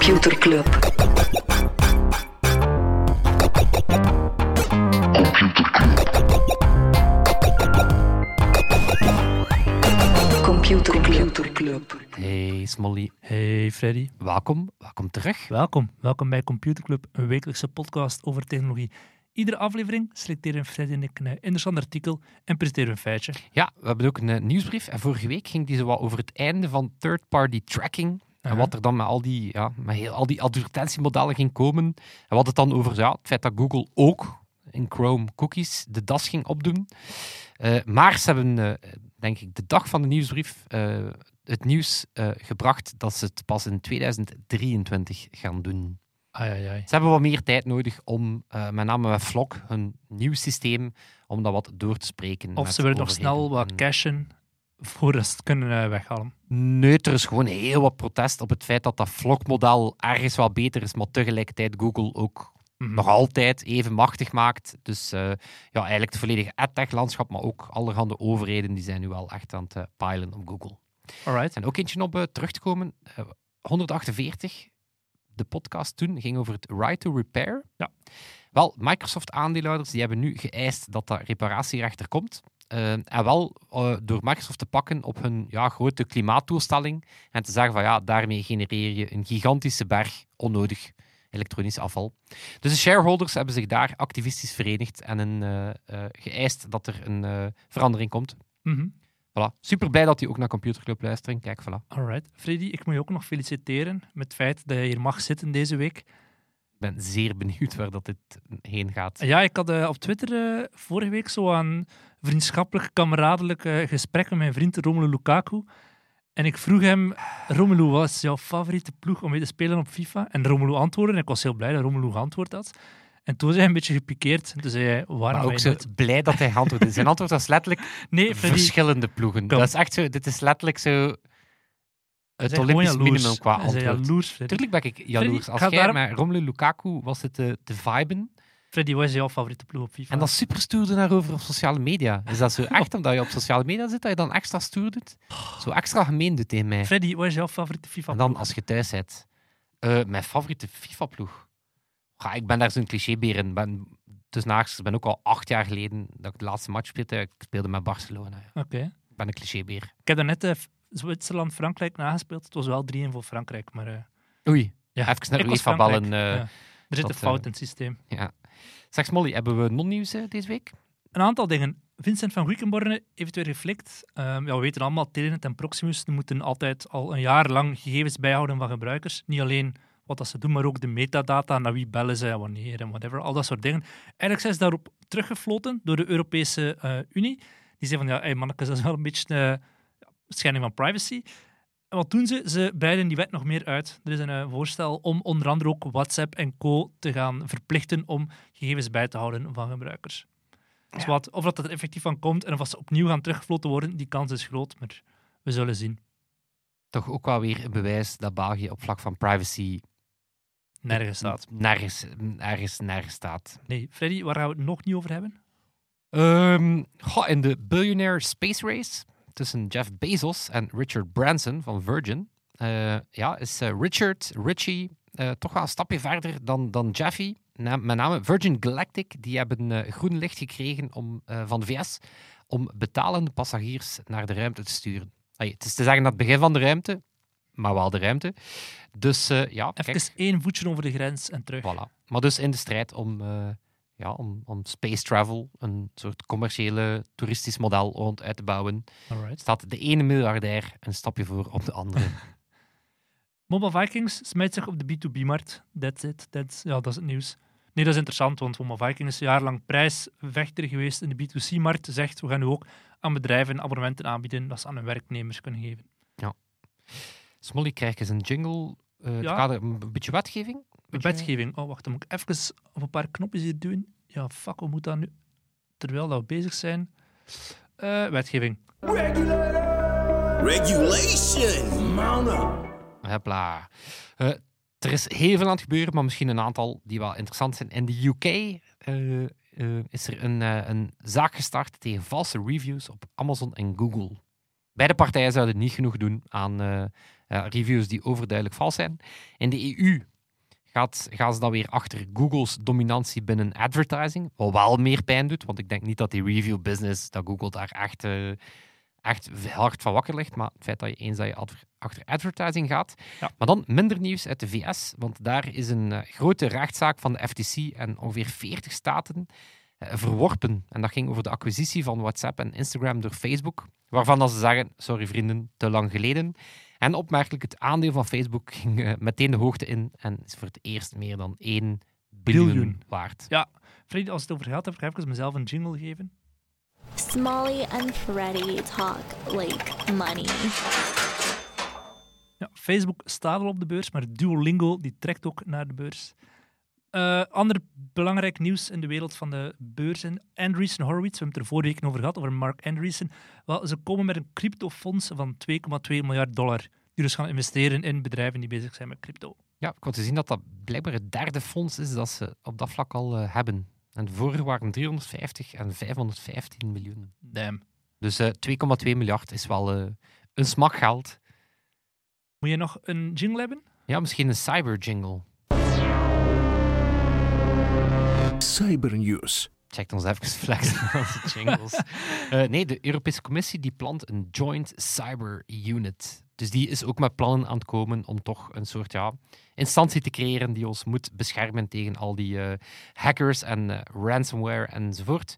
Computer Club. Computer Computer Club. Hey Smolly, Hey Freddy, welkom. Welkom terug. welkom. Welkom bij Computer Club, een wekelijkse podcast over technologie. Iedere aflevering selecteren Freddy en ik een interessant artikel en presenteren een feitje. Ja, we hebben ook een nieuwsbrief. En vorige week ging die zo wat over het einde van third-party tracking. En wat er dan met al die, ja, met heel, al die advertentiemodellen ging komen. En we hadden het dan over ja, het feit dat Google ook in Chrome cookies de das ging opdoen. Eh, maar ze hebben, eh, denk ik, de dag van de nieuwsbrief eh, het nieuws gebracht dat ze het pas in 2023 gaan doen. Ai, ai, ai. Ze hebben wat meer tijd nodig om, met name met Vlog, hun nieuw systeem, om dat wat door te spreken. Of ze willen nog snel wat En- cashen voordat ze het kunnen eh, weghalen. Nee, er is gewoon heel wat protest op het feit dat dat Vlog-model ergens wel beter is, maar tegelijkertijd Google ook Mhm. nog altijd even machtig maakt. Dus eh, ja, eigenlijk het volledige adtech-landschap, maar ook allerhande overheden, die zijn nu wel echt aan het uh, pilen op Google. Alright. En ook eentje op eh, terug te komen. eh, 148, de podcast toen, ging over het right to repair. Ja. Wel, Microsoft-aandeelhouders die hebben nu geëist dat dat reparatierecht er komt. Eh, en wel eh, door Microsoft te pakken op hun ja, grote klimaatdoelstelling en te zeggen van ja, daarmee genereer je een gigantische berg onnodig elektronisch afval. Dus de shareholders hebben zich daar activistisch verenigd en een, eh, geëist dat er een verandering komt. Mhm. Voilà. Super blij dat die ook naar Computerclub luisteren. Kijk, voilà. Alright. Freddy, ik moet je ook nog feliciteren met het feit dat je hier mag zitten deze week. Ik ben zeer benieuwd waar dat dit heen gaat. Ja, ik had eh, op Twitter eh, vorige week zo een vriendschappelijk, kameradelijk gesprek met mijn vriend Romelu Lukaku. En ik vroeg hem, Romelu, wat is jouw favoriete ploeg om mee te spelen op FIFA? En Romelu antwoordde, en ik was heel blij dat Romelu geantwoord had. En toen was hij een beetje gepikeerd. Zei hij, waarom Maar ook zo blij dat hij antwoordde. Zijn antwoord was letterlijk Nee, verschillende ploegen. Kom. Dat is echt zo, dit is letterlijk zo het Olympisch minimum qua antwoord. jaloers. Tuurlijk ben ik jaloers. Als jij daarom- met Romelu Lukaku was het te, te viben. Freddy, wat is jouw favoriete ploeg op FIFA? En dan super stoer doen daarover op sociale media. Is dat zo echt omdat je op sociale media zit, dat je dan extra stoer doet? Zo extra gemeen doet tegen mij. Freddy, wat is jouw favoriete FIFA En dan als je thuis zit. eh, mijn favoriete FIFA-ploeg. Ja, ik ben daar zo'n clichébeer in. Ben, dus naast, ik ben ook al acht jaar geleden dat ik de laatste match speelde. Ik speelde met Barcelona. Ja. Oké. Ik ben een clichébeer. Ik heb daarnet eh, Zwitserland-Frankrijk nagespeeld. Het was wel 3-1 voor Frankrijk, maar... eh, Oei, ja, even naar was UEFA-ballen. Frankrijk. eh Ja. Er zit een fout eh, in het systeem. ja. Zeg Smolly, hebben we non-nieuws deze week? Een aantal dingen. Vincent van Guikenborne heeft weer geflikt. Ehm, ja, we weten allemaal, Telenet en Proximus moeten altijd al een jaar lang gegevens bijhouden van gebruikers. Niet alleen wat dat ze doen, maar ook de metadata, naar wie bellen ze, wanneer en whatever. Al dat soort dingen. Eigenlijk zijn ze daarop teruggefloten door de Europese Unie. Die zei van, ja, hey mannetjes, dat is wel een beetje schending van privacy. En wat doen ze? Ze breiden die wet nog meer uit. Er is een eh, voorstel om onder andere ook WhatsApp en co. te gaan verplichten om gegevens bij te houden van gebruikers. Dus wat, of dat er effectief van komt en of ze opnieuw gaan teruggefloten worden, die kans is groot, maar we zullen zien. Toch ook wel weer een bewijs dat België op vlak van privacy Nergens staat. nergens, nergens, nergens staat. Nee, Freddy, waar gaan we het nog niet over hebben? Ehm, goh, in de Billionaire Space Race tussen Jeff Bezos en Richard Branson van Virgin eh, ja, is eh, Richard Ritchie eh, toch wel een stapje verder dan, dan Jeffy. Na, met name Virgin Galactic, die hebben groen licht gekregen om, van de VS om betalende passagiers naar de ruimte te sturen. Allee, het is te zeggen dat het begin van de ruimte, maar wel de ruimte. Dus ja, kijk. Even één voetje over de grens en terug. Voilà. Maar dus in de strijd om, ja, om, om space travel, een soort commerciële toeristisch model rond uit te bouwen, Alright. staat de ene miljardair een stapje voor op de andere. Mobile Vikings smijt zich op de B2B-markt. That's it. That's, ja, dat is het nieuws. Nee, dat is interessant, want Mobile Vikings is jarenlang prijsvechter geweest in de B2C-markt. Zegt, we gaan nu ook aan bedrijven abonnementen aanbieden dat ze aan hun werknemers kunnen geven. Smolly krijgt eens een jingle, eh het Ja. kader, een beetje wetgeving. Wetgeving. Oh, wacht, dan moet ik even op een paar knopjes hier doen. Ja, fuck, hoe moet dat nu? Terwijl dat we bezig zijn. Eh, wetgeving. Regulation. Mount up. Hopla. Eh, er is heel veel aan het gebeuren, maar misschien een aantal die wel interessant zijn. In de UK eh, eh, is er een, een zaak gestart tegen valse reviews op Amazon en Google. Beide partijen zouden niet genoeg doen aan reviews die overduidelijk vals zijn. In de EU gaat, gaan ze dan weer achter Google's dominantie binnen advertising. Wat wel meer pijn doet, want ik denk niet dat die review business, dat Google daar echt, eh, echt hard van wakker ligt. Maar het feit dat je eens dat je adver- achter advertising gaat. Ja. Maar dan minder nieuws uit de VS, want daar is een eh, grote rechtszaak van de FTC en ongeveer 40 staten eh, verworpen. En dat ging over de acquisitie van WhatsApp en Instagram door Facebook. Waarvan dat ze zeggen, sorry vrienden, te lang geleden. En opmerkelijk, het aandeel van Facebook ging eh, meteen de hoogte in en is voor het eerst meer dan 1 biljoen, Biljoen. waard. Freddy, als het over geld heb, ga ik even mezelf een jingle geven. Smalley and Freddy talk like money. Ja, Facebook staat al op de beurs, maar Duolingo die trekt ook naar de beurs. Eh, ander belangrijk nieuws in de wereld van de beurzen. Andreessen Horowitz, we hebben het er vorige week over gehad, over Mark Andreessen. Wel, ze komen met een cryptofonds van 2,2 miljard dollar. Die dus gaan investeren in bedrijven die bezig zijn met crypto. Ja, ik had te zien dat dat blijkbaar het derde fonds is dat ze op dat vlak al eh, hebben. En de vorige waren 350 en 515 miljoen. Damn. Dus eh 2,2 miljard is wel eh, een smak geld. Moet je nog een jingle hebben? Ja, misschien een cyber jingle. Cybernews. Check ons even flexen aan onze jingles. Eh, nee, de Europese Commissie die plant een Joint Cyber Unit. Dus die is ook met plannen aan het komen om toch een soort ja, instantie te creëren die ons moet beschermen tegen al die eh, hackers en eh, ransomware enzovoort.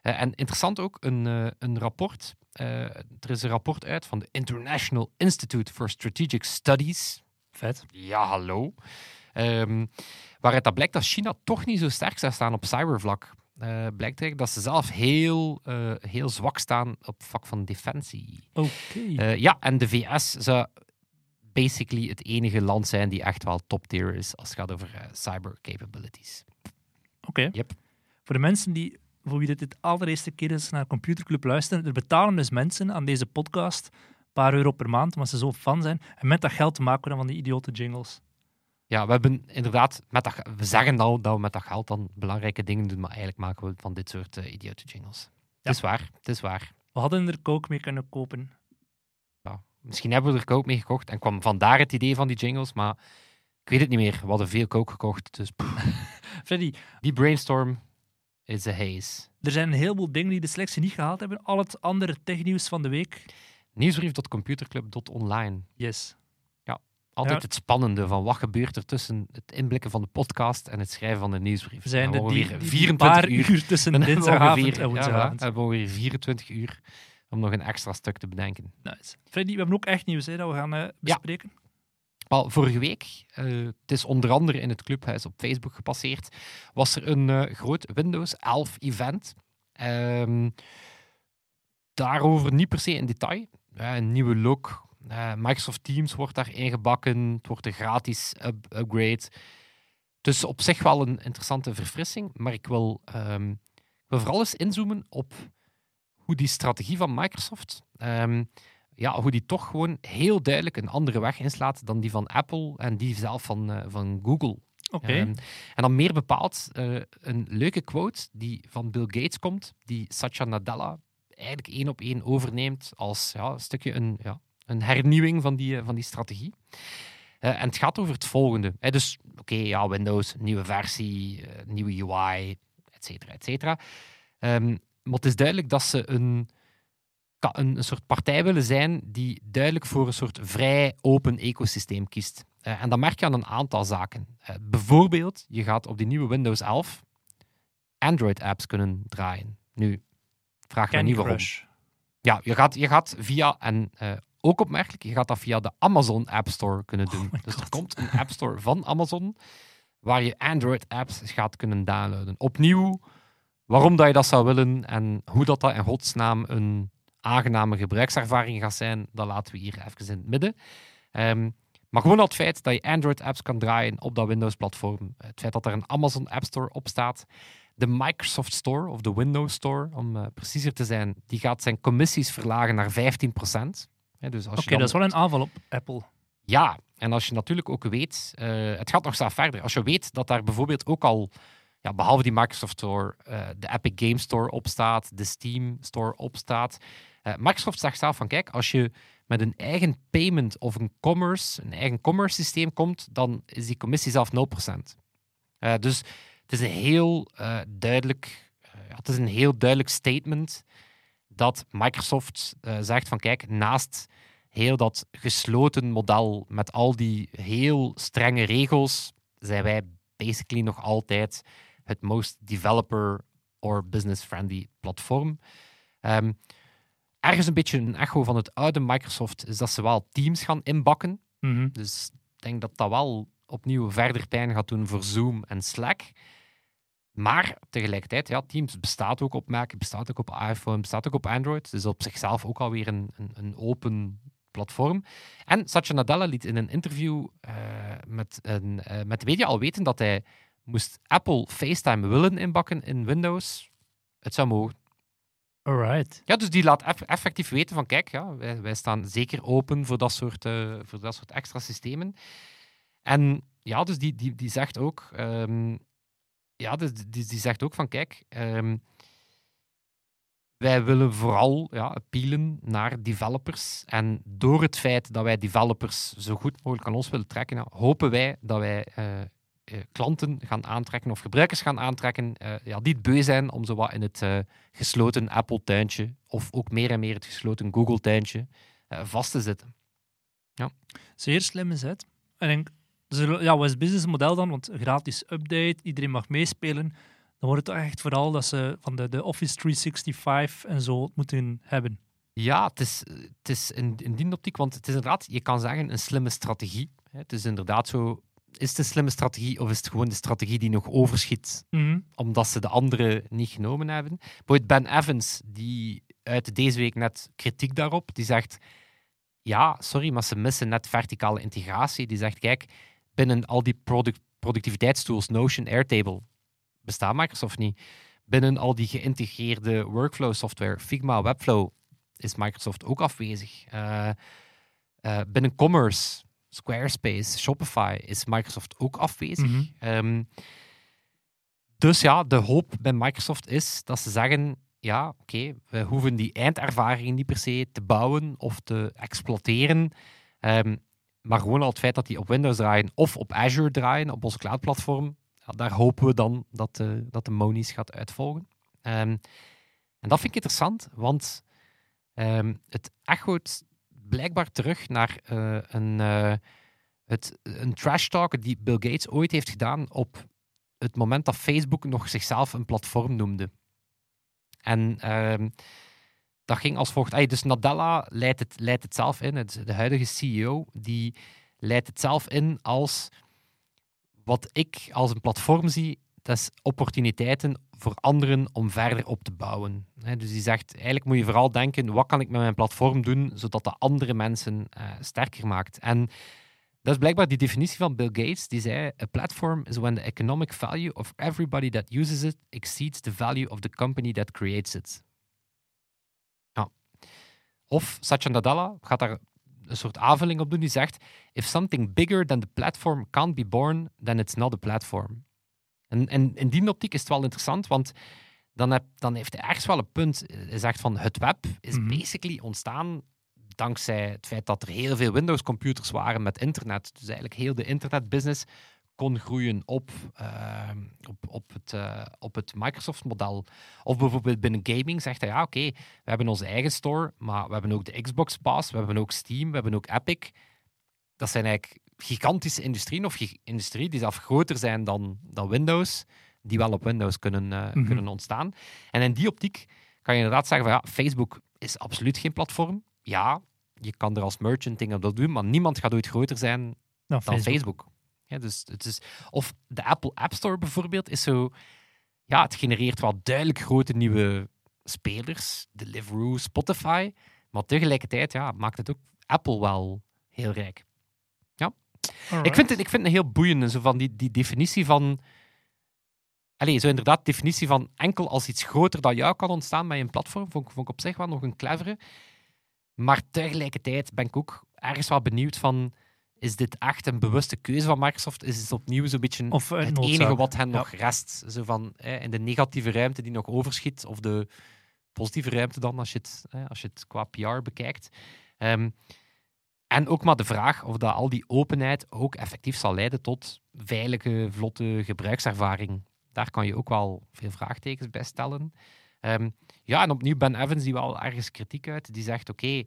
Eh, en interessant ook, een, eh, een rapport. eh, er is een rapport uit van de International Institute for Strategic Studies. Vet. Ja, hallo. Ehm, waaruit dat blijkt dat China toch niet zo sterk zou staan op cybervlak. Eh, blijkt eigenlijk dat ze zelf heel, eh, heel zwak staan op het vlak van defensie. Oké. Eh, ja, en de VS zou basically het enige land zijn die echt wel top tier is als het gaat over cyber capabilities. Oké. Yep. Voor de mensen die, voor wie dit de allereerste keer is naar Computerclub luisteren, er betalen dus mensen aan deze podcast een paar euro per maand, omdat ze zo fan zijn. En met dat geld maken we dan van die idiote jingles. Ja, we hebben inderdaad, met dat, we zeggen al dat we met dat geld dan belangrijke dingen doen, maar eigenlijk maken we van dit soort eh, idiote jingles. Ja. Het is waar, het is waar. We hadden er kook mee kunnen kopen. Misschien hebben we er kook mee gekocht en kwam vandaar het idee van die jingles, maar ik weet het niet meer. We hadden veel kook gekocht, dus Freddy, die brainstorm is a haze. er zijn een heleboel dingen die de selectie niet gehaald hebben. Al het andere technieuws van de week. Nieuwsbrief.computerclub.online. Yes. Altijd Ja. het spannende van wat gebeurt er tussen het inblikken van de podcast en het schrijven van de nieuwsbrief. We zijn er die, we die, weer die 24 paar uur. uur tussen dinsdagavond en ja, woensdagavond. we hebben weer 24 uur om nog een extra stuk te bedenken. Nice. Freddy, we hebben ook echt nieuws hè, dat we gaan eh, bespreken. Wel, vorige week, eh, het is onder andere in het clubhuis op Facebook gepasseerd, was er een eh, groot Windows 11 event. Ehm, daarover niet per se in detail. Ja, een nieuwe look. Eh, Microsoft Teams wordt daar ingebakken. Het wordt een gratis up- upgrade. Dus op zich wel een interessante verfrissing. Maar ik wil, ehm, ik wil vooral eens inzoomen op hoe die strategie van Microsoft ehm, ja, hoe die toch gewoon heel duidelijk een andere weg inslaat dan die van Apple en die zelf van, eh, van Google. Oké. Ehm, en dan meer bepaald eh, een leuke quote die van Bill Gates komt, die Satya Nadella eigenlijk één op één overneemt als ja, een stukje een, ja, een hernieuwing van die, eh, van die strategie. Eh, en het gaat over het volgende. Hè, dus, oké, ja, Windows, nieuwe versie, eh, nieuwe UI, et cetera, et cetera. Ehm, maar het is duidelijk dat ze een, een, een soort partij willen zijn die duidelijk voor een soort vrij open ecosysteem kiest. En dat merk je aan een aantal zaken. Bijvoorbeeld, je gaat op die nieuwe Windows 11 Android-apps kunnen draaien. Nu, vraag me niet waarom. Ja, je gaat, je gaat via, en ook opmerkelijk, je gaat dat via de Amazon App Store kunnen doen. my dus er komt een App Store van Amazon waar je Android-apps gaat kunnen downloaden. Opnieuw, waarom dat je dat zou willen en hoe dat, dat in godsnaam een aangename gebruikservaring gaat zijn, dat laten we hier even in het midden. Ehm, maar gewoon al het feit dat je Android-apps kan draaien op dat Windows-platform, het feit dat er een Amazon App Store op staat, de Microsoft Store, of de Windows Store, om eh, preciezer te zijn, die gaat zijn commissies verlagen naar 15%. Dus Oké, dat is wel een aanval op Apple. ja, en als je natuurlijk ook weet, eh, het gaat nog zelf verder. Als je weet dat daar bijvoorbeeld ook al, ja, behalve die Microsoft Store, eh, de Epic Game Store op staat, de Steam Store op staat. Eh, Microsoft zegt zelf van, kijk, als je met een eigen payment of een commerce, een eigen commerce systeem komt, dan is die commissie zelf 0%. Eh, dus het is een heel duidelijk, ja, het is een heel duidelijk statement dat Microsoft eh, zegt van kijk, naast heel dat gesloten model met al die heel strenge regels, zijn wij basically nog altijd het most developer or business-friendly platform. Ehm, ergens een beetje een echo van het oude Microsoft is dat ze wel Teams gaan inbakken. Mhm. Dus ik denk dat dat wel opnieuw verder pijn gaat doen voor Zoom en Slack. Maar tegelijkertijd, ja, Teams bestaat ook op Mac, bestaat ook op iPhone, bestaat ook op Android. Dus op zichzelf ook alweer een, een, een open platform. En Satya Nadella liet in een interview eh, met, een, eh, met de media al weten dat hij moest Apple FaceTime willen inbakken in Windows. Het zou mogen. Alright. Ja, dus die laat eff- effectief weten van kijk, ja, wij, wij staan zeker open voor dat soort, eh, voor dat soort extra systemen. En ja, dus die, die, die zegt ook, ehm, ja, dus die, zegt ook van kijk, ehm, wij willen vooral ja, appealen naar developers. En door het feit dat wij developers zo goed mogelijk aan ons willen trekken, ja, hopen wij dat wij eh, eh, klanten gaan aantrekken of gebruikers gaan aantrekken eh, ja, die het beu zijn om zo wat in het gesloten Apple-tuintje of ook meer en meer het gesloten Google-tuintje vast te zitten. Zeer slimme zet. En ik dus, ja, wat is het businessmodel dan? Want gratis update, iedereen mag meespelen. Dan wordt het toch echt vooral dat ze van de, de Office 365 en zo moeten hebben. Ja, het is, het is in, in die optiek, want het is inderdaad, je kan zeggen, een slimme strategie. Het is inderdaad zo, is het een slimme strategie of is het gewoon de strategie die nog overschiet Mhm. omdat ze de andere niet genomen hebben? Bijvoorbeeld Ben Evans, die uit deze week net kritiek daarop, die zegt, ja, sorry, maar ze missen net verticale integratie. Die zegt, kijk, binnen al die product, productiviteitstools, Notion, Airtable, bestaat Microsoft niet. Binnen al die geïntegreerde workflow software, Figma, Webflow, is Microsoft ook afwezig. Eh, eh, binnen commerce, Squarespace, Shopify, is Microsoft ook afwezig. Mhm. Ehm, dus ja, de hoop bij Microsoft is dat ze zeggen: ja, oké, we hoeven die eindervaring niet per se te bouwen of te exploiteren. Ehm, maar gewoon al het feit dat die op Windows draaien of op Azure draaien, op onze cloud-platform, daar hopen we dan dat de, dat de Monies gaat uitvolgen. Ehm, en dat vind ik interessant, want ehm, het echoot blijkbaar terug naar eh, een, eh, het, een trash talk die Bill Gates ooit heeft gedaan op het moment dat Facebook nog zichzelf een platform noemde. En ehm, dat ging als volgt. Dus Nadella leidt het, leidt het zelf in, het, de huidige CEO, die leidt het zelf in als wat ik als een platform zie, dat is opportuniteiten voor anderen om verder op te bouwen. Dus die zegt, eigenlijk moet je vooral denken, wat kan ik met mijn platform doen, zodat dat andere mensen eh, sterker maakt. En dat is blijkbaar die definitie van Bill Gates, die zei, a platform is when the economic value of everybody that uses it exceeds the value of the company that creates it. Of Satya Nadella gaat daar een soort aanvulling op doen, die zegt, if something bigger than the platform can't be born, then it's not a platform. En, en in die optiek is het wel interessant, want dan, heb, dan heeft hij ergens wel een punt. Hij zegt van het web is Mhm. basically ontstaan dankzij het feit dat er heel veel Windows-computers waren met internet. Dus eigenlijk heel de internetbusiness kon groeien op, ehm, op, op, het, eh, op het Microsoft-model. Of bijvoorbeeld binnen gaming zegt hij, ja oké, we hebben onze eigen store, maar we hebben ook de Xbox Pass, we hebben ook Steam, we hebben ook Epic. Dat zijn eigenlijk gigantische industrieën, of gi- industrie die zelf groter zijn dan, dan Windows, die wel op Windows kunnen, eh, Mhm. kunnen ontstaan. En in die optiek kan je inderdaad zeggen van ja, Facebook is absoluut geen platform. Ja, je kan er als merchant dingen op dat doen, maar niemand gaat ooit groter zijn Nou, dan Facebook. Facebook. Ja, dus het is, of de Apple App Store bijvoorbeeld is zo... Ja, het genereert wel duidelijk grote nieuwe spelers. Deliveroo, Spotify. Maar tegelijkertijd ja, maakt het ook Apple wel heel rijk. Alright. Ik vind het, ik vind het heel boeiend, zo van die, die definitie van... Allee, zo inderdaad, de definitie van enkel als iets groter dan jou kan ontstaan bij een platform, vond, ik- vond ik op zich wel nog een clevere. Maar tegelijkertijd ben ik ook ergens wel benieuwd van... Is dit echt een bewuste keuze van Microsoft? Is het opnieuw zo'n beetje Of het noodzaak. enige wat hen Ja. nog rest? Zo van, in de negatieve ruimte die nog overschiet, of de positieve ruimte dan, als je het, als je het qua PR bekijkt. Ehm, en ook maar de vraag of dat al die openheid ook effectief zal leiden tot veilige, vlotte gebruikservaring. Daar kan je ook wel veel vraagtekens bij stellen. Ehm, ja, en opnieuw Ben Evans, die wel ergens kritiek uit, die zegt: Oké,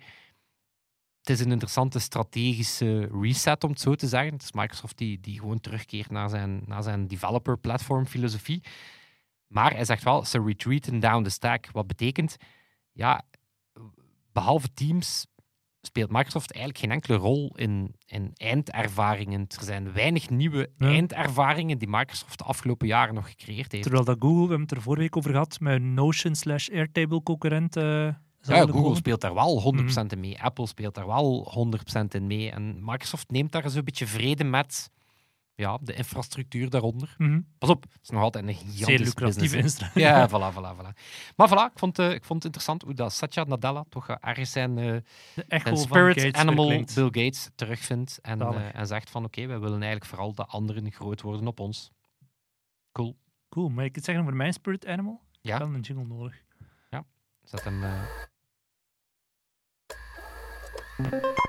het is een interessante strategische reset, om het zo te zeggen. Het is Microsoft die, die gewoon terugkeert naar zijn, naar zijn developer-platform filosofie. Maar hij zegt wel: ze retreaten down the stack. Wat betekent, ja, behalve Teams speelt Microsoft eigenlijk geen enkele rol in, in eindervaringen. Er zijn weinig nieuwe Ja. eindervaringen die Microsoft de afgelopen jaren nog gecreëerd heeft. Terwijl dat Google, we hebben het er vorige week over gehad, met Notion slash Airtable concurrent. eh, Ja, Google komen. speelt daar wel 100% in mee. Apple speelt daar wel 100% in mee. En Microsoft neemt daar zo'n beetje vrede met ja, de infrastructuur daaronder. Mhm. Pas op, het is nog altijd een Zeer gigantische lucratieve business. Ja, voilà, voilà, voilà. Maar voilà, ik vond, eh, ik vond het interessant hoe dat Satya Nadella toch eh, ergens zijn, eh, zijn spirit Gates animal verklinkt. Bill Gates terugvindt. En, en zegt van oké, wij willen eigenlijk vooral dat anderen groot worden op ons. Cool. Cool, maar ik het zeggen over mijn spirit animal? Ja. Ik heb een jingle nodig. Zet hem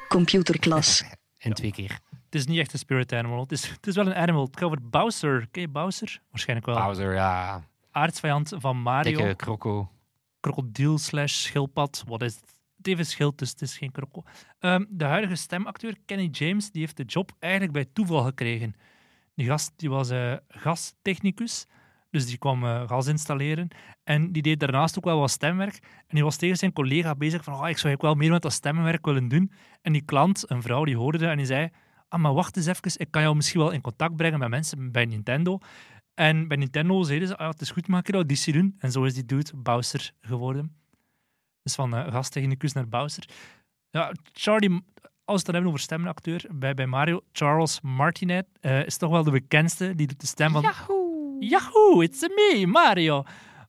Computerklas. in twee keer. Het is niet echt een spirit animal. Het is, het is wel een animal. Het gaat over Bowser. Ken je Bowser? Waarschijnlijk wel. Bowser, ja. Aardsvijand van Mario. Dikke kroko. krokodil slash schildpad. Wat is het? Het heeft een schild, dus het is geen krokkel. Ehm, de huidige stemacteur Kenny James die heeft de job eigenlijk bij toeval gekregen. Die gast die was eh, gastechnicus, dus die kwam eh, gas installeren. En die deed daarnaast ook wel wat stemwerk. En die was tegen zijn collega bezig van, oh, ik zou wel meer met dat stemwerk willen doen. En die klant, een vrouw, die hoorde dat en die zei, ah, maar wacht eens even, ik kan jou misschien wel in contact brengen met mensen bij Nintendo. En bij Nintendo zeiden ze, ah, het is goed, maak je dat auditie doen. En zo is die dude Bowser geworden. Dus van uh, gasttechnicus naar Bowser. Ja, Charlie, als we het dan hebben over stemacteur, bij, bij Mario, Charles Martinet eh, is toch wel de bekendste. Die doet de stem van... Yahoo, it's me, Mario.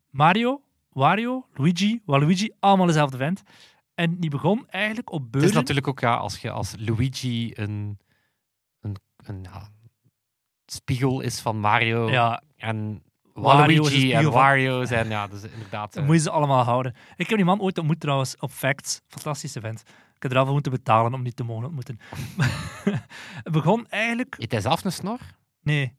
Mario, Wario, Luigi, Waluigi, allemaal dezelfde vent. En die begon eigenlijk op Het beurzen... is natuurlijk ook ja, als je als Luigi een, een, een ja, spiegel is van Mario Ja, en is Waluigi en Wario zijn, ja, dus inderdaad. dat eh, moet je ze allemaal houden. Ik heb die man ooit ontmoet trouwens op Facts. Fantastische vent. Ik heb er al voor moeten betalen om die te mogen ontmoeten. het begon eigenlijk... Eet hij zelf een snor? Nee.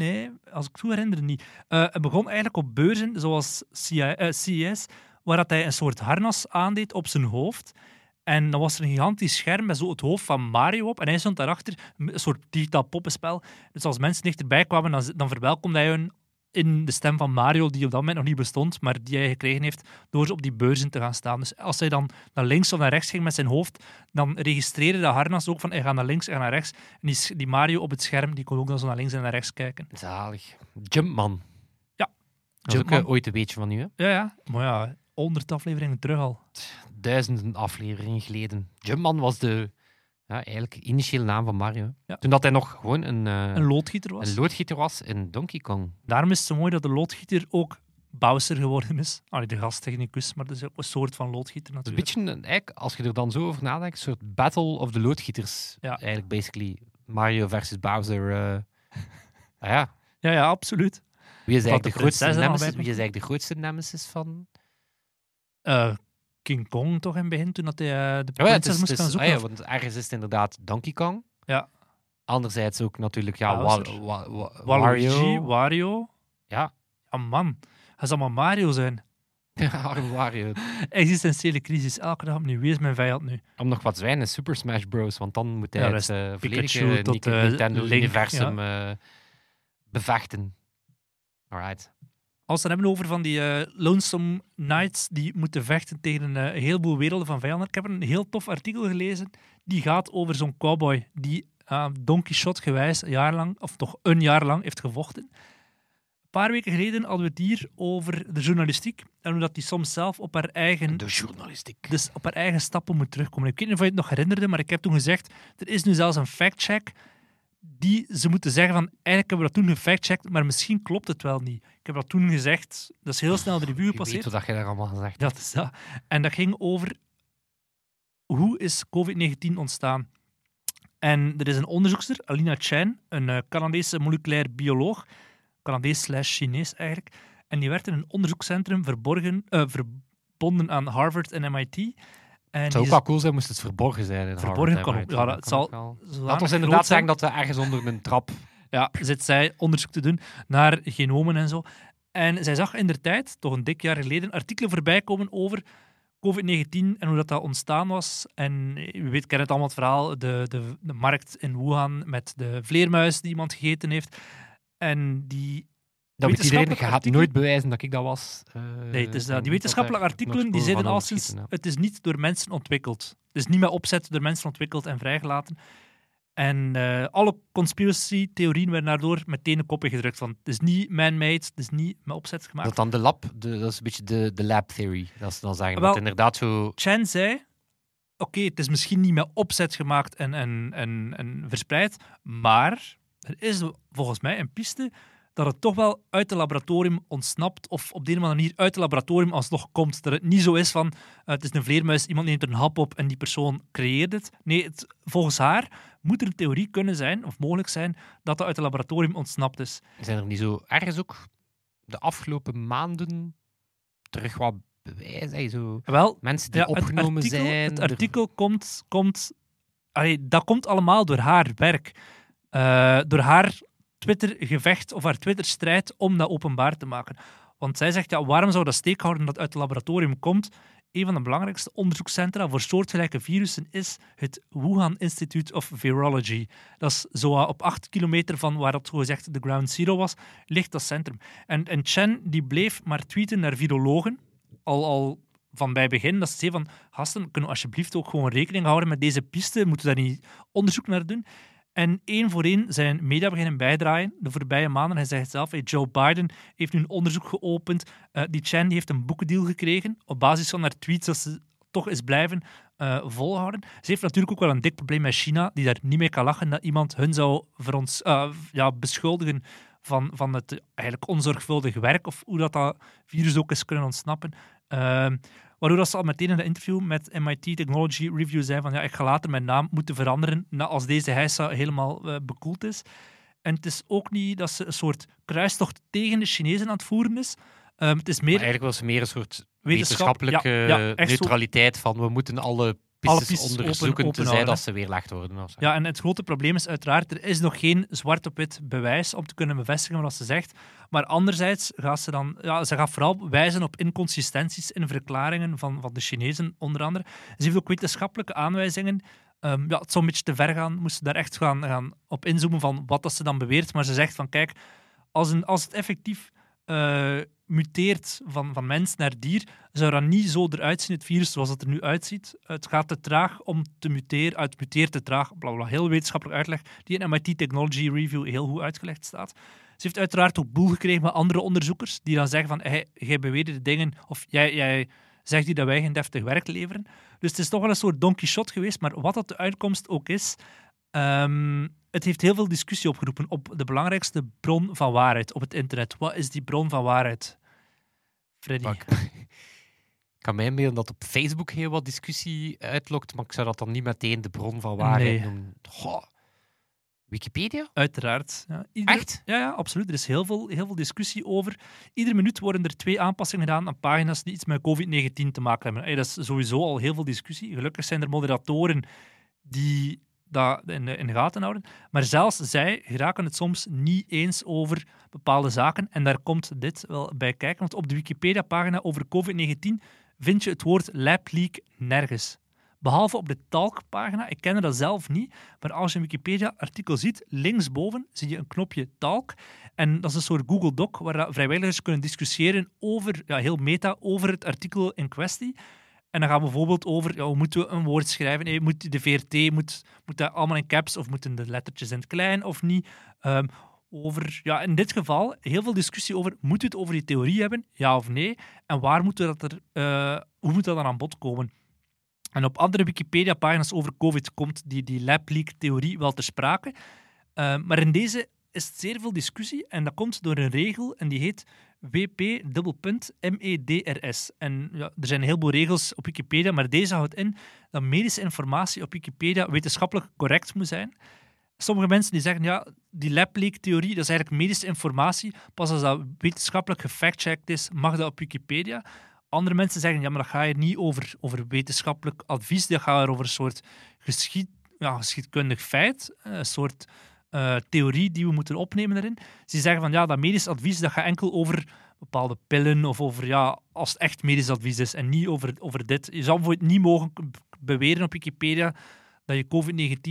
Nee, als ik het goed herinner, niet. Eh, het begon eigenlijk op beurzen zoals CI eh, CES, waar dat hij een soort harnas aandeed op zijn hoofd. En dan was er een gigantisch scherm met zo het hoofd van Mario op. En hij stond daarachter, een soort digitaal poppenspel. Dus als mensen dichterbij kwamen, dan, dan verwelkomde hij hun in de stem van Mario, die op dat moment nog niet bestond, maar die hij gekregen heeft door op die beurzen te gaan staan. Dus als hij dan naar links of naar rechts ging met zijn hoofd, dan registreerde de harnas ook van hij gaat naar links en naar rechts. En die, die Mario op het scherm, die kon ook dan zo naar links en naar rechts kijken. Zalig. Jumpman. Ja. Dat is ook Jumpman. eh, ooit een beetje van u, hè? Ja, ja. Maar ja, honderd afleveringen terug al. Duizenden afleveringen geleden. Jumpman was de ja, eigenlijk initiële naam van Mario. Ja. Toen dat hij nog gewoon een, eh, Een loodgieter was. een loodgieter was in Donkey Kong. Daarom is het zo mooi dat de loodgieter ook Bowser geworden is. Allee, de gasttechnicus, maar dat is ook een soort van loodgieter is een natuurlijk. beetje, een- eigenlijk, als je er dan zo over nadenkt, een soort battle of the loodgieters. Ja. Eigenlijk basically Mario versus Bowser. eh. Ah ja, Ja, ja, absoluut. wie is, eigenlijk de de grootste nemesis, wie is eigenlijk de grootste nemesis van... Eh, King Kong toch in het begin, toen dat hij eh, de ja, prinses moest gaan zoeken. ah ja, want ergens is het inderdaad Donkey Kong. Ja. Anderzijds ook natuurlijk ja, Wario. Wario. Ja, Ja, man. Hij zal maar Mario zijn. arme Wario. Existentiële crisis. Elke dag opnieuw. Wie is mijn vijand nu? Om nog wat zwijnen, Super Smash Bros. Want dan moet hij Ja, het volledige tot, eh, Nintendo-universum bevechten. Alright. Als we het hebben over van die eh, Lonesome Knights die moeten vechten tegen een eh, heleboel werelden van vijanden. Ik heb een heel tof artikel gelezen. Die gaat over zo'n cowboy die uh, Don Quixote gewijs een jaar lang, of toch een jaar lang, heeft gevochten. Een paar weken geleden hadden we het hier over de journalistiek en hoe dat die soms zelf op haar eigen De journalistiek. dus op haar eigen stappen moet terugkomen. Ik weet niet of je het nog herinnerde, maar ik heb toen gezegd, er is nu zelfs een fact-check die ze moeten zeggen van, eigenlijk hebben we dat toen gefactcheckt, maar misschien klopt het wel niet. Ik heb dat toen gezegd, dat is heel snel de review gepasseerd. weet wat je daar allemaal gezegd hebt. Dat is dat. En dat ging over hoe is COVID-19 ontstaan. En er is een onderzoekster, Alina Chen, een eh, Canadese moleculair bioloog, Canadees slash Chinees eigenlijk, en die werkt in een onderzoekscentrum verborgen, eh, verbonden aan Harvard en MIT. En Het zou ook wel cool zijn moest het verborgen zijn. In Verborgen kan ook. Ja, dat zal Laat ons inderdaad zeggen dat er ergens onder een trap... Ja, zit zij onderzoek te doen naar genomen en zo. En zij zag in der tijd, toch een dik jaar geleden, artikelen voorbij komen over COVID-19 en hoe dat, dat ontstaan was. En u weet, ken het allemaal het verhaal, de, de, de markt in Wuhan met de vleermuis die iemand gegeten heeft. En die Dat iedereen, gaat nooit bewijzen dat ik dat was. Eh, Nee, het is, dat. denk die wetenschappelijke artikelen die van alleszins, overschieten, het is niet door mensen ontwikkeld. Het is niet met opzet door mensen ontwikkeld en vrijgelaten. En eh, alle conspiracy-theorieën werden daardoor meteen een kopje gedrukt. Van, het is niet man-made, het is niet met opzet gemaakt. Dat dan de lab, de, dat is een beetje de, de lab theory. Dat ze dan zeggen. Wel- dat inderdaad zo... Chen zei, oké, het is misschien niet met opzet gemaakt en, en, en, en verspreid, maar er is volgens mij een piste dat het toch wel uit het laboratorium ontsnapt of op de een manier uit het laboratorium alsnog komt. Dat het niet zo is van, eh, het is een vleermuis, iemand neemt er een hap op en die persoon creëert het. Nee, het, volgens haar moet er een theorie kunnen zijn, of mogelijk zijn, dat dat uit het laboratorium ontsnapt is. Zijn er niet zo ergens ook de afgelopen maanden terug wat bewijs? hè, Zo Wel, mensen die Ja, het opgenomen artikel, zijn. Het er- artikel komt, komt allee, dat komt allemaal door haar werk. Eh, door haar Twitter-gevecht of haar Twitter-strijd om dat openbaar te maken. Want zij zegt, ja, waarom zou dat steekhouden dat uit het laboratorium komt? Een van de belangrijkste onderzoekscentra voor soortgelijke virussen is het Wuhan Institute of Virology. Dat is zo op acht kilometer van waar het gezegd de ground zero was, ligt dat centrum. En, en Chen die bleef maar tweeten naar virologen, al, al van bij begin, dat ze zei van, gasten, kunnen we alsjeblieft ook gewoon rekening houden met deze piste, moeten we daar niet onderzoek naar doen? En één voor één zijn media beginnen bijdraaien de voorbije maanden. Hij zegt zelf, Joe Biden heeft nu een onderzoek geopend. Eh, die Chen die heeft een boekendeal gekregen op basis van haar tweets dat ze toch eens blijven eh, volhouden. Ze heeft natuurlijk ook wel een dik probleem met China, die daar niet mee kan lachen dat iemand hun zou voor ons, eh, ja, beschuldigen van, van het eigenlijk onzorgvuldig werk of hoe dat, dat virus ook is kunnen ontsnappen. Ehm, waardoor dat ze al meteen in een interview met MIT Technology Review zei van ja, ik ga later mijn naam moeten veranderen na- als deze heisa helemaal eh, bekoeld is. En het is ook niet dat ze een soort kruistocht tegen de Chinezen aan het voeren is. Ehm, het is Maar meer eigenlijk wil ze meer een soort wetenschap- wetenschappelijke ja, ja, echt zo- neutraliteit van we moeten Alle pistes pistes onderzoeken tenzij dat ze weerlegd worden. Of zo. Ja, en het grote probleem is uiteraard, er is nog geen zwart op wit bewijs om te kunnen bevestigen wat ze zegt. Maar anderzijds gaat ze dan, ja, ze gaat vooral wijzen op inconsistenties in verklaringen van, van de Chinezen, onder andere. Ze heeft ook wetenschappelijke aanwijzingen. Ehm, ja, het zou een beetje te ver gaan, moesten daar echt gaan, gaan op inzoomen van wat dat ze dan beweert. Maar ze zegt van, kijk, als, een, als het effectief eh, muteert van, van mens naar dier, zou dat niet zo eruit zien, het virus, zoals het er nu uitziet. Het gaat te traag om te muteren, uit muteert te traag, bla bla, heel wetenschappelijk uitleg, die in MIT Technology Review heel goed uitgelegd staat. Ze heeft uiteraard ook boel gekregen met andere onderzoekers, die dan zeggen van, hey, jij beweert de dingen, of jij, jij zegt hier dat wij geen deftig werk leveren. Dus het is toch wel een soort Don Quixote geweest, maar wat dat de uitkomst ook is, ehm, het heeft heel veel discussie opgeroepen op de belangrijkste bron van waarheid op het internet. Wat is die bron van waarheid? Freddy. Ik ik kan mij inbeelden dat op Facebook heel wat discussie uitlokt, maar ik zou dat dan niet meteen de bron van waarheid Nee. noemen. Goh. Wikipedia? Uiteraard. Ja. Ieder- Echt? Ja, ja, absoluut. Er is heel veel, heel veel discussie over. Iedere minuut worden er twee aanpassingen gedaan aan pagina's die iets met COVID-19 te maken hebben. Hey, dat is sowieso al heel veel discussie. Gelukkig zijn er moderatoren die dat in de, in gaten houden. Maar zelfs zij geraken het soms niet eens over bepaalde zaken. En daar komt dit wel bij kijken. Want op de Wikipedia-pagina over COVID-19 vind je het woord lab leak nergens. Behalve op de talk-pagina. Ik ken dat zelf niet. Maar als je een Wikipedia-artikel ziet, linksboven zie je een knopje talk. En dat is een soort Google Doc waar vrijwilligers kunnen discussiëren over, ja, heel meta, over het artikel in kwestie. En dan gaan we bijvoorbeeld over, hoe moeten we een woord schrijven? Eh, Moet de VRT, moet, moet dat allemaal in caps of moeten de lettertjes in het klein of niet? Ehm, over, ja, in dit geval heel veel discussie over, moet het over die theorie hebben, ja of nee? En waar moeten we dat er, eh, hoe moet dat dan aan bod komen? En op andere Wikipedia-pagina's over COVID komt die, die lab leak-theorie wel ter sprake. Uh, maar in deze is zeer veel discussie en dat komt door een regel en die heet WP-MEDRS. En ja, er zijn een heleboel regels op Wikipedia, maar deze houdt in dat medische informatie op Wikipedia wetenschappelijk correct moet zijn. Sommige mensen die zeggen, ja, die lab leak-theorie, dat is eigenlijk medische informatie. Pas als dat wetenschappelijk gefactcheckt is, mag dat op Wikipedia. Andere mensen zeggen, ja, maar dat gaat hier niet over, over wetenschappelijk advies, dat gaat er over een soort geschied, ja, geschiedkundig feit, een soort eh, theorie die we moeten opnemen daarin. Ze zeggen van, ja, dat medisch advies, dat gaat enkel over bepaalde pillen of over, ja, als het echt medisch advies is en niet over, over dit. Je zou bijvoorbeeld niet mogen beweren op Wikipedia dat je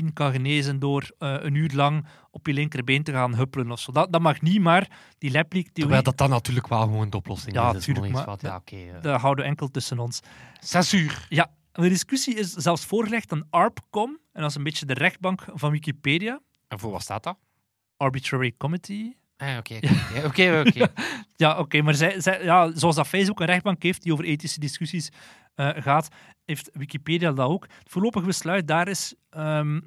COVID-19 kan genezen door eh, een uur lang op je linkerbeen te gaan huppelen of zo. Dat, dat mag niet, maar die lableak-theorie, Terwijl dat dan natuurlijk wel gewoon de oplossing Ja, is. Tuurlijk, maar wat, ja, oké. eh. dat houden we enkel tussen ons. Censuur. Ja, de discussie is zelfs voorgelegd aan ARPCOM, en dat is een beetje de rechtbank van Wikipedia, En voor wat staat dat? Arbitrary Committee. Ah, Oké, oké. Ja, oké, oké. Ja, oké, maar zij, zij, ja, zoals dat Facebook een rechtbank heeft die over ethische discussies eh, gaat, heeft Wikipedia dat ook. Het voorlopig besluit daar is, ehm,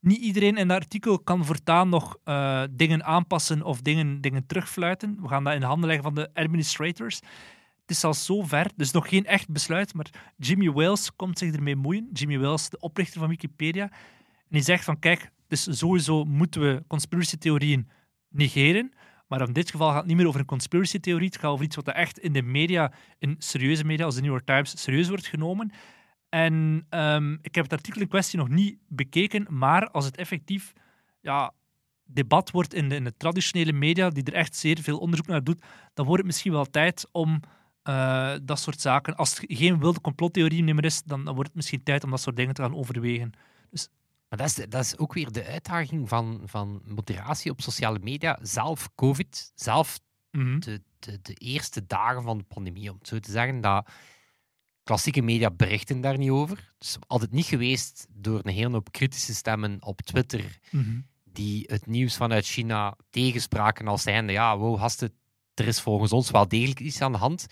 niet iedereen in dat artikel kan voortaan nog eh, dingen aanpassen of dingen, dingen terugfluiten. We gaan dat in de handen leggen van de administrators. Het is al zo ver, dus nog geen echt besluit, maar Jimmy Wales komt zich ermee moeien. Jimmy Wales, de oprichter van Wikipedia. En die zegt van, kijk, dus sowieso moeten we conspiracy-theorieën negeren. Maar in dit geval gaat het niet meer over een conspiracy-theorie. Het gaat over iets wat echt in de media, in serieuze media als de New York Times, serieus wordt genomen. En ehm, ik heb het artikel in kwestie nog niet bekeken, maar als het effectief ja, debat wordt in de, in de traditionele media, die er echt zeer veel onderzoek naar doet, dan wordt het misschien wel tijd om eh, dat soort zaken, als het geen wilde complottheorie meer is, dan, dan wordt het misschien tijd om dat soort dingen te gaan overwegen. Maar dat is, dat is ook weer de uitdaging van, van moderatie op sociale media. Zelf COVID, zelf Mhm. de, de, de eerste dagen van de pandemie, om het zo te zeggen, dat klassieke media berichten daar niet over. Dus het niet geweest door een hele hoop kritische stemmen op Twitter Mhm. die het nieuws vanuit China tegenspraken als zijnde, ja, wow, gasten, er is volgens ons wel degelijk iets aan de hand.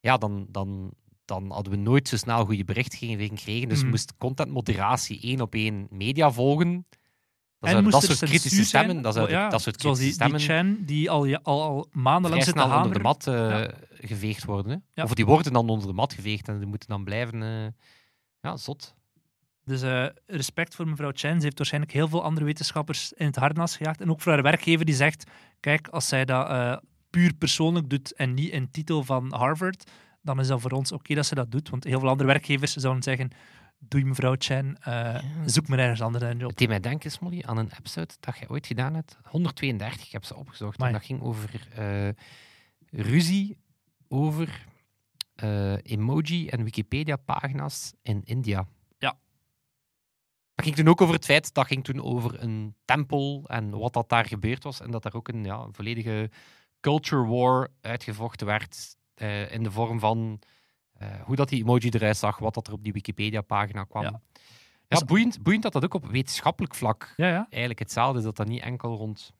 Ja, dan, dan, dan hadden we nooit zo snel goede berichtgeving gekregen. Dus Mhm. moest contentmoderatie één op één media volgen. Dat, En dat soort kritische stemmen, dat, Oh, ja, dat soort Zoals kritische die, die stemmen die al, al, al maandenlang zit te onder de mat eh, geveegd worden. Ja. Of die worden dan onder de mat geveegd en die moeten dan blijven... eh, ja, zot. Dus eh, respect voor mevrouw Chen. Ze heeft waarschijnlijk heel veel andere wetenschappers in het harnas gejaagd. En ook voor haar werkgever die zegt, kijk, als zij dat puur persoonlijk doet en niet in titel van Harvard, dan is dat voor ons oké dat ze dat doet. Want heel veel andere werkgevers zouden zeggen, doei mevrouw Chen, eh, zoek maar ergens anders een job. Het deed mij denken, Smolly, aan een episode dat jij ooit gedaan hebt. 132, ik heb ze opgezocht. En dat ging over eh, ruzie over eh, emoji- en Wikipedia-pagina's in India. Ja. Dat ging toen ook over het feit, dat ging toen over een tempel en wat dat daar gebeurd was. En dat daar ook een, ja, volledige culture war uitgevochten werd eh, in de vorm van eh, hoe dat die emoji eruit zag, wat dat er op die Wikipedia-pagina kwam. Ja. Ja, Dus- boeiend, boeiend dat dat ook op wetenschappelijk vlak Ja, ja. eigenlijk hetzelfde is. Dat dat niet enkel rond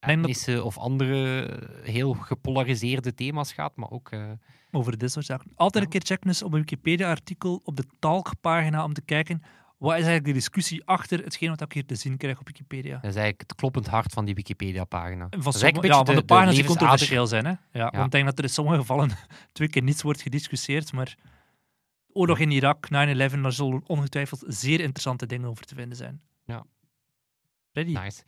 dat- etnische of andere eh, heel gepolariseerde thema's gaat, maar ook... over dit soort zaken. Altijd Ja. een keer checken dus op een Wikipedia-artikel op de talkpagina om te kijken wat is eigenlijk de discussie achter hetgeen wat ik hier te zien krijg op Wikipedia. dat is eigenlijk het kloppend hart van die Wikipedia-pagina. Van, Dat is sommige- ja, van de, pagina's die controversieel zijn. Hè? Ja, Want ik denk dat er in sommige gevallen twee keer niets wordt gediscussieerd, maar de oorlog in Irak, 9-11, daar zullen ongetwijfeld zeer interessante dingen over te vinden zijn. Ja. Ready? Nice.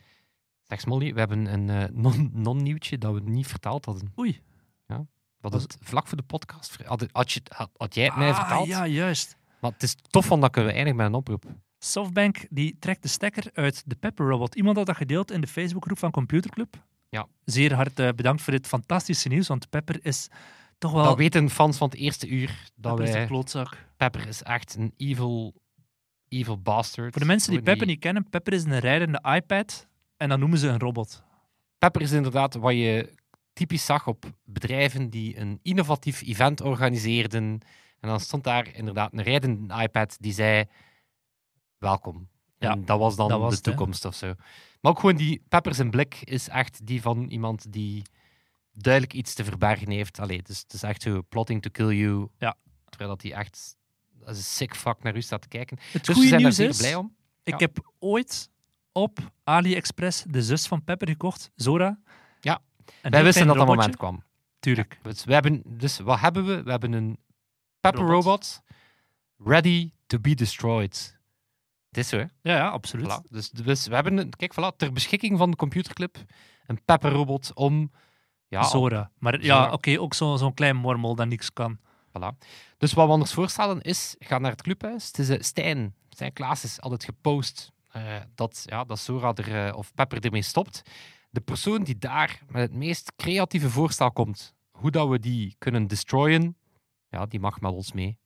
Zeg Smolly, we hebben een eh, non- non-nieuwtje dat we niet verteld hadden. Oei. We hadden het vlak voor de podcast... Had, had, je, had, had jij het mij Ah, verteld? ja, juist. Maar het is tof van dat we eindigen met een oproep. Softbank die trekt de stekker uit de Pepper Robot. Iemand had dat gedeeld in de Facebookgroep van Computerclub. Ja. Zeer hard eh, bedankt voor dit fantastische nieuws, want Pepper is toch wel... Dat weten fans van het eerste uur. Dat Pepper is wij, een klootzak. Pepper is echt een evil, evil bastard. Voor de mensen die Pepper niet kennen, Pepper is een rijdende iPad en dan noemen ze een robot. Pepper is inderdaad wat je typisch zag op bedrijven die een innovatief event organiseerden. En dan stond daar inderdaad een rijdende iPad die zei: Welkom. En Ja, dat was dan dat was de het, hè. toekomst of zo. Maar ook gewoon die Pepper zijn blik is echt die van iemand die duidelijk iets te verbergen heeft. Allee, dus het is echt zo plotting to kill you. Ja. Terwijl dat hij echt als een sick fuck naar u staat te kijken. Het Dus goede zijn nieuws is, blij om. ik Ja. heb ooit op AliExpress de zus van Pepper gekocht, Zora. Ja. Een Wij wisten dat dat moment kwam. Tuurlijk. Dus, we hebben, dus wat hebben we? We hebben een Pepper Robot. Robot ready to be destroyed. Het is zo, hè? Ja, ja, absoluut. Voilà. Dus, dus we hebben, een, kijk, voilà, ter beschikking van de computerclub een Pepper Robot om... Ja, Zora. Maar Zora. ja, oké, ook zo- zo'n klein mormel dat niks kan. Voilà. Dus wat we anders voorstellen is, ga naar het clubhuis. Het is eh, Stijn, Stijn Klaas is altijd gepost eh, dat, ja, dat Sora er, eh, of Pepper ermee stopt. De persoon die daar met het meest creatieve voorstel komt, hoe dat we die kunnen destroyen, ja, die mag met ons mee.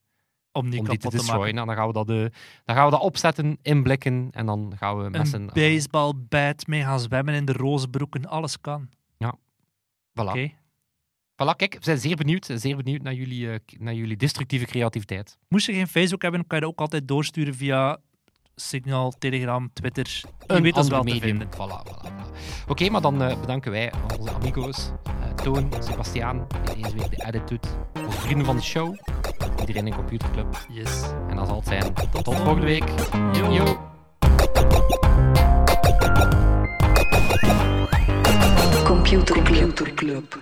Om die om die te destroyen. En dan gaan, we dat, eh, dan gaan we dat opzetten, inblikken en dan gaan we met Een z'n... baseballbat mee gaan zwemmen in de roze broeken. Alles kan. Voilà. Oké. Voilà, kijk, we zijn zeer benieuwd, zeer benieuwd naar jullie, eh, naar jullie destructieve creativiteit. Moest je geen Facebook hebben, kan je dat ook altijd doorsturen via Signal, Telegram, Twitter. Je Een weet ons wel te medium. vinden. Voilà, voilà, voilà. Oké, maar dan eh, bedanken wij onze amigo's, eh, Toon, Sebastiaan, die deze week de edit doet, onze vrienden van de show, iedereen in Computerclub. Yes. En dat zal het zijn. Tot, volgende week. Yo. Computer Club.